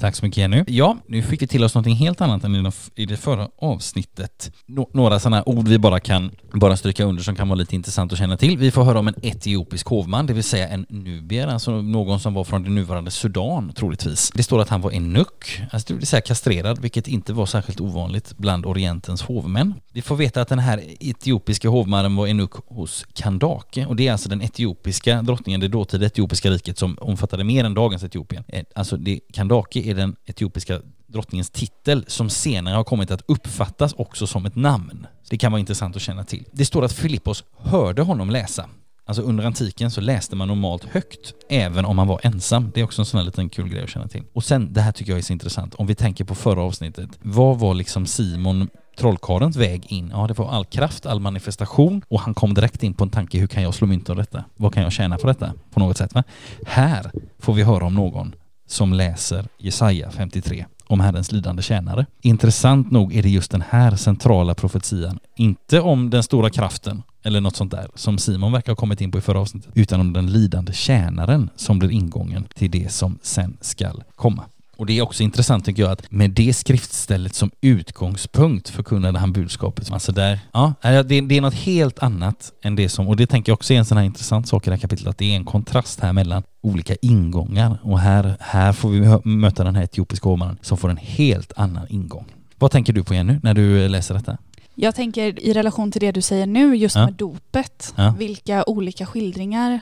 S1: Tack så mycket Jenny. Ja, nu fick vi till oss någonting helt annat än i det förra avsnittet. några sådana ord vi bara kan bara stryka under som kan vara lite intressant att känna till. Vi får höra om en etiopisk hovman, det vill säga en nubier, alltså någon som var från det nuvarande Sudan troligtvis. Det står att han var enuck, alltså det vill säga kastrerad, vilket inte var särskilt ovanligt bland Orientens hovmän. Vi får veta att den här etiopiska hovmannen var enuck hos Kandake och det är alltså den etiopiska drottningen, det dåtida etiopiska riket som omfattade mer än dagens Etiopien. Eh, alltså det, Kandake är den etiopiska drottningens titel som senare har kommit att uppfattas också som ett namn. Det kan vara intressant att känna till. Det står att Filippos hörde honom läsa. Alltså under antiken så läste man normalt högt, även om man var ensam. Det är också en sån här liten kul grej att känna till. Och sen, det här tycker jag är så intressant, om vi tänker på förra avsnittet. Vad var liksom Simon trollkarlens väg in? Ja, det var all kraft, all manifestation och han kom direkt in på en tanke, hur kan jag slå mynt av detta? Vad kan jag tjäna på detta? På något sätt va? Här får vi höra om någon som läser Jesaja 53 om Herrens lidande tjänare. Intressant nog är det just den här centrala profetian, inte om den stora kraften eller något sånt där som Simon verkar ha kommit in på i förra avsnittet, utan om den lidande tjänaren som blir ingången till det som sen skall komma. Och det är också intressant tycker jag att med det skriftstället som utgångspunkt förkunnade han budskapet. Alltså där, ja, det, det är något helt annat än det som, och det tänker jag också är en sån här intressant sak i det här kapitlet, att det är en kontrast här mellan olika ingångar och här, här får vi möta den här etiopiska hovmannen som får en helt annan ingång. Vad tänker du på Jenny när du läser detta?
S2: Jag tänker i relation till det du säger nu, just ja. med dopet, ja. vilka olika skildringar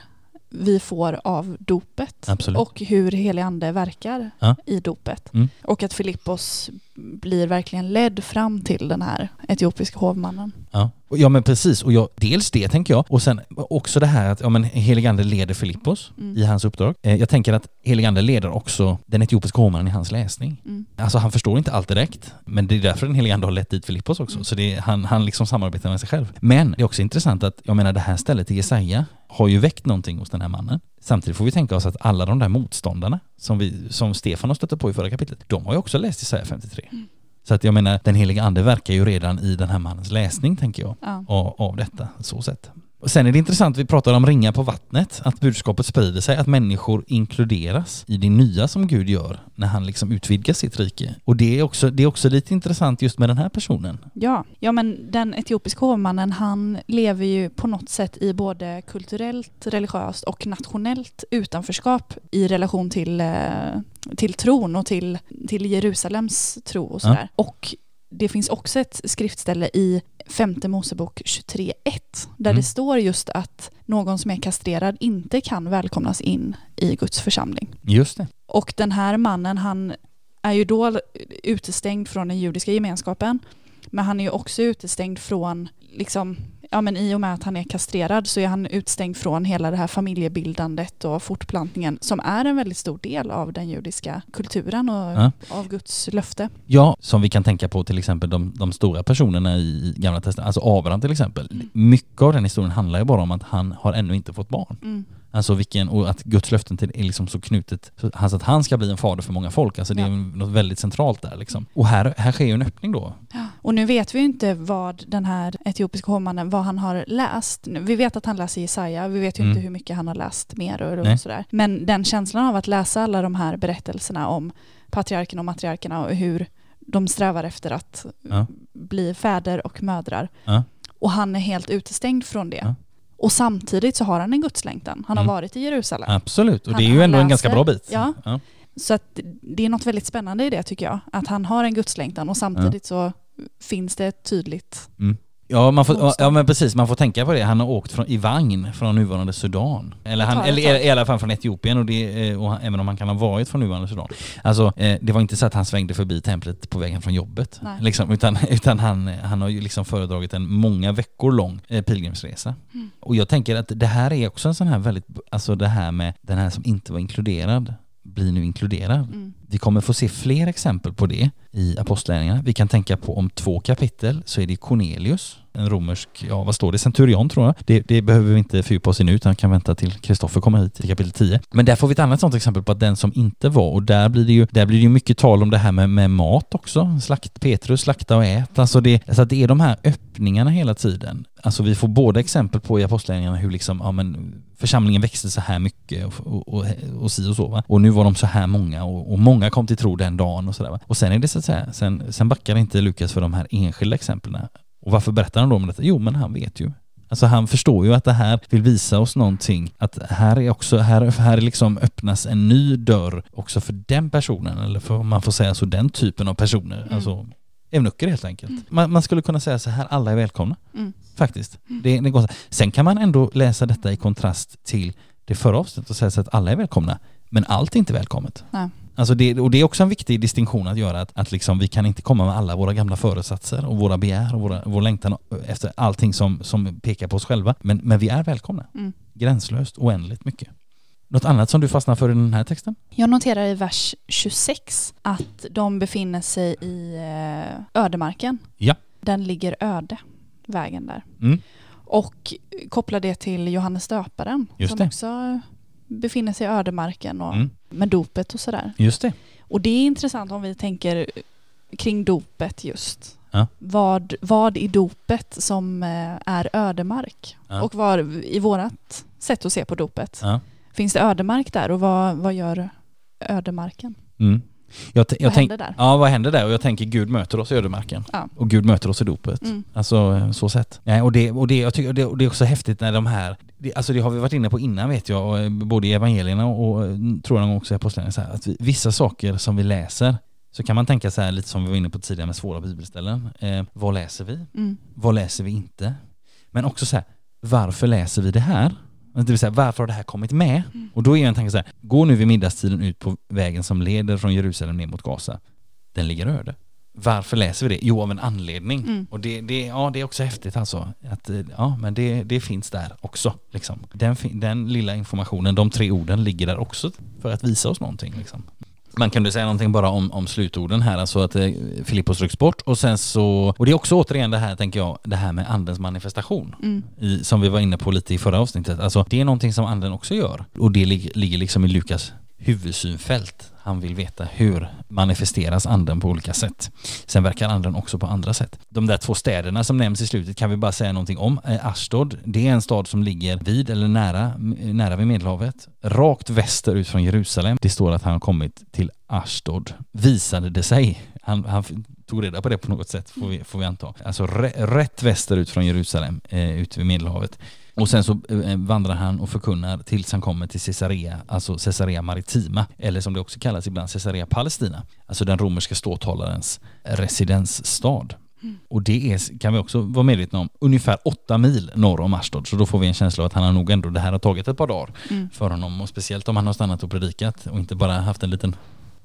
S2: vi får av dopet
S1: Absolut.
S2: och hur helig ande verkar
S1: ja.
S2: i dopet.
S1: Mm.
S2: Och att Filippos blir verkligen ledd fram till den här etiopiska hovmannen.
S1: Ja, ja men precis. Och jag, dels det tänker jag. Och sen också det här att ja, men heligande leder Filippos mm. i hans uppdrag. Eh, jag tänker att heligande leder också den etiopiska hovmannen i hans läsning.
S2: Mm.
S1: Alltså han förstår inte allt direkt, men det är därför den heligande har lett dit Filippos också. Mm. Så det han, han liksom samarbetar med sig själv. Men det är också intressant att, jag menar det här stället i Jesaja har ju väckt någonting hos den här mannen. Samtidigt får vi tänka oss att alla de där motståndarna som, vi, som Stefan har stött på i förra kapitlet, de har ju också läst Jesaja 53. Mm. Så att jag menar, den heliga ande verkar ju redan i den här mannens läsning, tänker jag,
S2: ja.
S1: av, av detta, så sätt. Sen är det intressant, vi pratar om ringar på vattnet, att budskapet sprider sig, att människor inkluderas i det nya som Gud gör när han liksom utvidgar sitt rike. Och det är också, det är också lite intressant just med den här personen.
S2: Ja, ja men den etiopiska hovmannen han lever ju på något sätt i både kulturellt, religiöst och nationellt utanförskap i relation till, eh, till tron och till, till Jerusalems tro och sådär. Ja. Och det finns också ett skriftställe i femte Mosebok 23.1 där mm. det står just att någon som är kastrerad inte kan välkomnas in i Guds församling.
S1: Just det.
S2: Och den här mannen han är ju då utestängd från den judiska gemenskapen men han är ju också utestängd från liksom ja, men i och med att han är kastrerad så är han utstängd från hela det här familjebildandet och fortplantningen som är en väldigt stor del av den judiska kulturen och ja. av Guds löfte.
S1: Ja, som vi kan tänka på till exempel de, de stora personerna i Gamla Testamentet, alltså Abraham till exempel. Mm. Mycket av den historien handlar ju bara om att han har ännu inte fått barn.
S2: Mm.
S1: Alltså vilken, och att Guds löften till är liksom så knutet, så alltså att han ska bli en fader för många folk, alltså det är ja. något väldigt centralt där liksom. Och här, här sker ju en öppning då.
S2: Ja. Och nu vet vi ju inte vad den här etiopiska hovmannen, vad han har läst. Vi vet att han läser Jesaja, vi vet ju mm. inte hur mycket han har läst mer och, och sådär. Men den känslan av att läsa alla de här berättelserna om patriarkerna och matriarkerna och hur de strävar efter att
S1: ja.
S2: bli fäder och mödrar.
S1: Ja.
S2: Och han är helt utestängd från det. Och samtidigt så har han en gudslängtan. Han har mm. varit i Jerusalem.
S1: Absolut, och han, det är ju ändå läser, en ganska bra bit.
S2: Ja.
S1: ja.
S2: Så att det är något väldigt spännande i det tycker jag. Att han har en gudslängtan och samtidigt så finns det ett tydligt
S1: Ja, man får, ja, men precis, man får tänka på det. Han har åkt från, i vagn från nuvarande Sudan. Eller, han, eller i, alla fall från Etiopien, och det, eh, och han, även om han kan ha varit från nuvarande Sudan. Alltså, eh, det var inte så att han svängde förbi templet på vägen från jobbet. Liksom, utan *laughs* utan han, han har ju liksom föredragit en många veckor lång eh, pilgrimsresa.
S2: Mm.
S1: Och jag tänker att det här är också en sån här väldigt, alltså det här med den här som inte var inkluderad blir nu inkluderad.
S2: Mm.
S1: Vi kommer få se fler exempel på det i Apostlagärningarna. Vi kan tänka på om två kapitel så är det Cornelius, en romersk, ja vad står det, centurion tror jag. Det, det behöver vi inte fördjupa oss i nu utan kan vänta till Kristoffer kommer hit i kapitel 10. Men där får vi ett annat sånt exempel på att den som inte var, och där blir det ju, där blir det ju mycket tal om det här med, med mat också. Slakt, Petrus, slakta och ät. Alltså det, alltså det är de här öppningarna hela tiden. Alltså vi får båda exempel på i Apostlagärningarna hur liksom, ja men församlingen växte så här mycket och, och, och, och si och så va. Och nu var de så här många och, och många kom till tro den dagen och sådär. Och sen är det så att säga, sen, sen backar inte Lukas för de här enskilda exemplen. Och varför berättar han då om detta? Jo men han vet ju. Alltså han förstår ju att det här vill visa oss någonting. Att här är också, här, här liksom öppnas en ny dörr också för den personen, eller för om man får säga så, den typen av personer.
S2: Mm.
S1: Alltså eunucker helt enkelt.
S2: Mm.
S1: Man, man skulle kunna säga så här, alla är välkomna.
S2: Mm.
S1: Faktiskt.
S2: Mm.
S1: Det, det går. Sen kan man ändå läsa detta i kontrast till det förra avsnittet och säga så att alla är välkomna, men allt är inte välkommet.
S2: Nej.
S1: Alltså det, och det är också en viktig distinktion att göra, att, att liksom vi kan inte komma med alla våra gamla föresatser och våra begär och våra, vår längtan efter allting som, som pekar på oss själva. Men, men vi är välkomna.
S2: Mm.
S1: Gränslöst, oändligt mycket. Något annat som du fastnar för i den här texten?
S2: Jag noterar i vers 26 att de befinner sig i eh, ödemarken.
S1: Ja.
S2: Den ligger öde, vägen där.
S1: Mm.
S2: Och kopplar det till Johannes döparen
S1: Just
S2: som
S1: det.
S2: också befinner sig i ödemarken och
S1: Mm.
S2: Med dopet och sådär.
S1: Just det.
S2: Och det är intressant om vi tänker kring dopet just.
S1: Ja.
S2: Vad, vad i dopet som eh, är ödemark?
S1: Ja.
S2: Och var i vårat sätt att se på dopet.
S1: Ja.
S2: Finns det ödemark där och vad, vad gör ödemarken?
S1: Mm. Jag, t-
S2: vad händer där?
S1: ja, vad händer där? Och jag tänker Gud möter oss i ödemarken.
S2: Ja.
S1: Och Gud möter oss i dopet.
S2: Mm.
S1: Alltså eh, så sett. Ja, och det, och det, jag tycker, och det, och det är också häftigt när de här, det, alltså det har vi varit inne på innan vet jag, och, eh, både i evangelierna och, och eh, tror jag också i apostlagärningarna, att vi, vissa saker som vi läser så kan man tänka så här lite som vi var inne på tidigare med svåra bibelställen. Eh, vad läser vi?
S2: Mm.
S1: Vad läser vi inte? Men också så här, varför läser vi det här? Det vill säga, varför har det här kommit med?
S2: Mm.
S1: Och då är en tanke så här, gå nu vid middagstiden ut på vägen som leder från Jerusalem ner mot Gaza. Den ligger öde. Varför läser vi det? Jo, av en anledning.
S2: Mm.
S1: Och det, det, ja, det är också häftigt alltså. Att, eh, ja, men det, det finns där också. Liksom. Den, den lilla informationen, de tre orden ligger där också för att visa oss någonting. Liksom. Man kunde säga någonting bara om, om slutorden här, alltså att eh, Filippos rycks bort och sen så, och det är också återigen det här tänker jag, det här med andens manifestation.
S2: Mm.
S1: I, som vi var inne på lite i förra avsnittet. Alltså det är någonting som anden också gör. Och det lig, ligger liksom i Lukas huvudsynfält. Han vill veta hur manifesteras anden på olika sätt. Sen verkar anden också på andra sätt. De där två städerna som nämns i slutet kan vi bara säga någonting om. Eh, Ashdod, det är en stad som ligger vid eller nära, nära vid Medelhavet. Rakt väster ut från Jerusalem. Det står att han har kommit till Ashdod. Visade det sig. Han, han tog reda på det på något sätt får vi, får vi anta. Alltså rätt västerut från Jerusalem, eh, vid Medelhavet. Och sen så eh, vandrar han och förkunnar tills han kommer till Caesarea, alltså Caesarea Maritima, eller som det också kallas ibland Caesarea Palestina, alltså den romerska ståthållarens residensstad. Och det är, kan vi också vara medvetna om, ungefär åtta mil norr om Ashdod. Så då får vi en känsla av att han har nog ändå, det här har tagit ett par dagar
S2: Mm.
S1: för honom. Och speciellt om han har stannat och predikat och inte bara haft en liten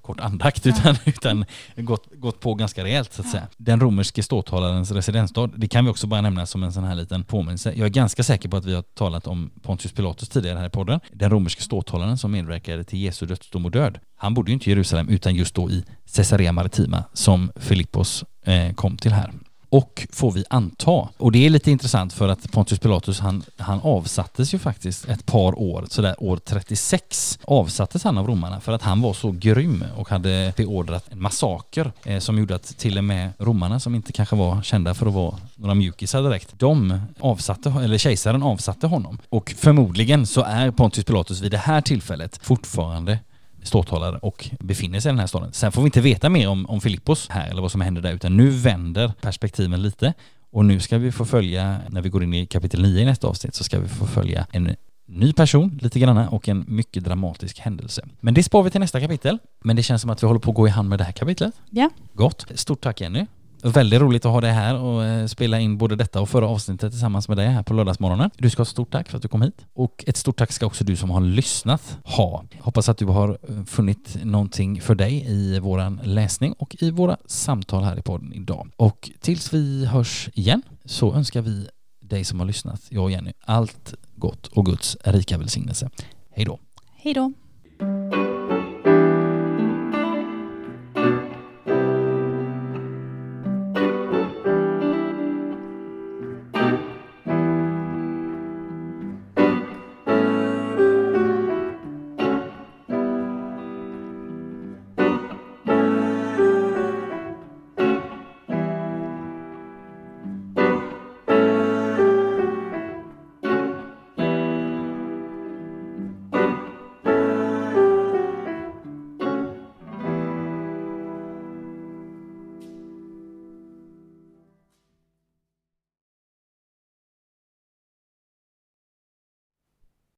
S1: kort andakt utan, utan gått, gått på ganska rejält så att säga. Den romerske ståthållarens residensstad, det kan vi också bara nämna som en sån här liten påminnelse. Jag är ganska säker på att vi har talat om Pontius Pilatus tidigare här i podden. Den romerske ståthållaren som medverkade till Jesu dödsdom och död. Han bodde ju inte i Jerusalem utan just då i Caesarea Maritima som Filippos eh, kom till här. Och får vi anta. Och det är lite intressant för att Pontius Pilatus han, han avsattes ju faktiskt ett par år, sådär år 36 avsattes han av romarna för att han var så grym och hade beordrat en massaker eh, som gjorde att till och med romarna som inte kanske var kända för att vara några mjukisar direkt, de avsatte, eller kejsaren avsatte honom. Och förmodligen så är Pontius Pilatus vid det här tillfället fortfarande ståthållare och befinner sig i den här staden. Sen får vi inte veta mer om, om Filippos här eller vad som händer där utan nu vänder perspektiven lite och nu ska vi få följa, när vi går in i kapitel 9 i nästa avsnitt så ska vi få följa en ny person lite grann och en mycket dramatisk händelse. Men det spar vi till nästa kapitel. Men det känns som att vi håller på att gå i hand med det här kapitlet.
S2: Ja.
S1: Gott. Stort tack Jenny. Väldigt roligt att ha dig här och eh, spela in både detta och förra avsnittet tillsammans med dig här på lördagsmorgonen. Du ska ha stort tack för att du kom hit. Och ett stort tack ska också du som har lyssnat ha. Hoppas att du har eh, funnit någonting för dig i våran läsning och i våra samtal här i podden idag. Och tills vi hörs igen så önskar vi dig som har lyssnat, jag och Jenny, allt gott och Guds rika välsignelse. Hej då!
S2: Hej då!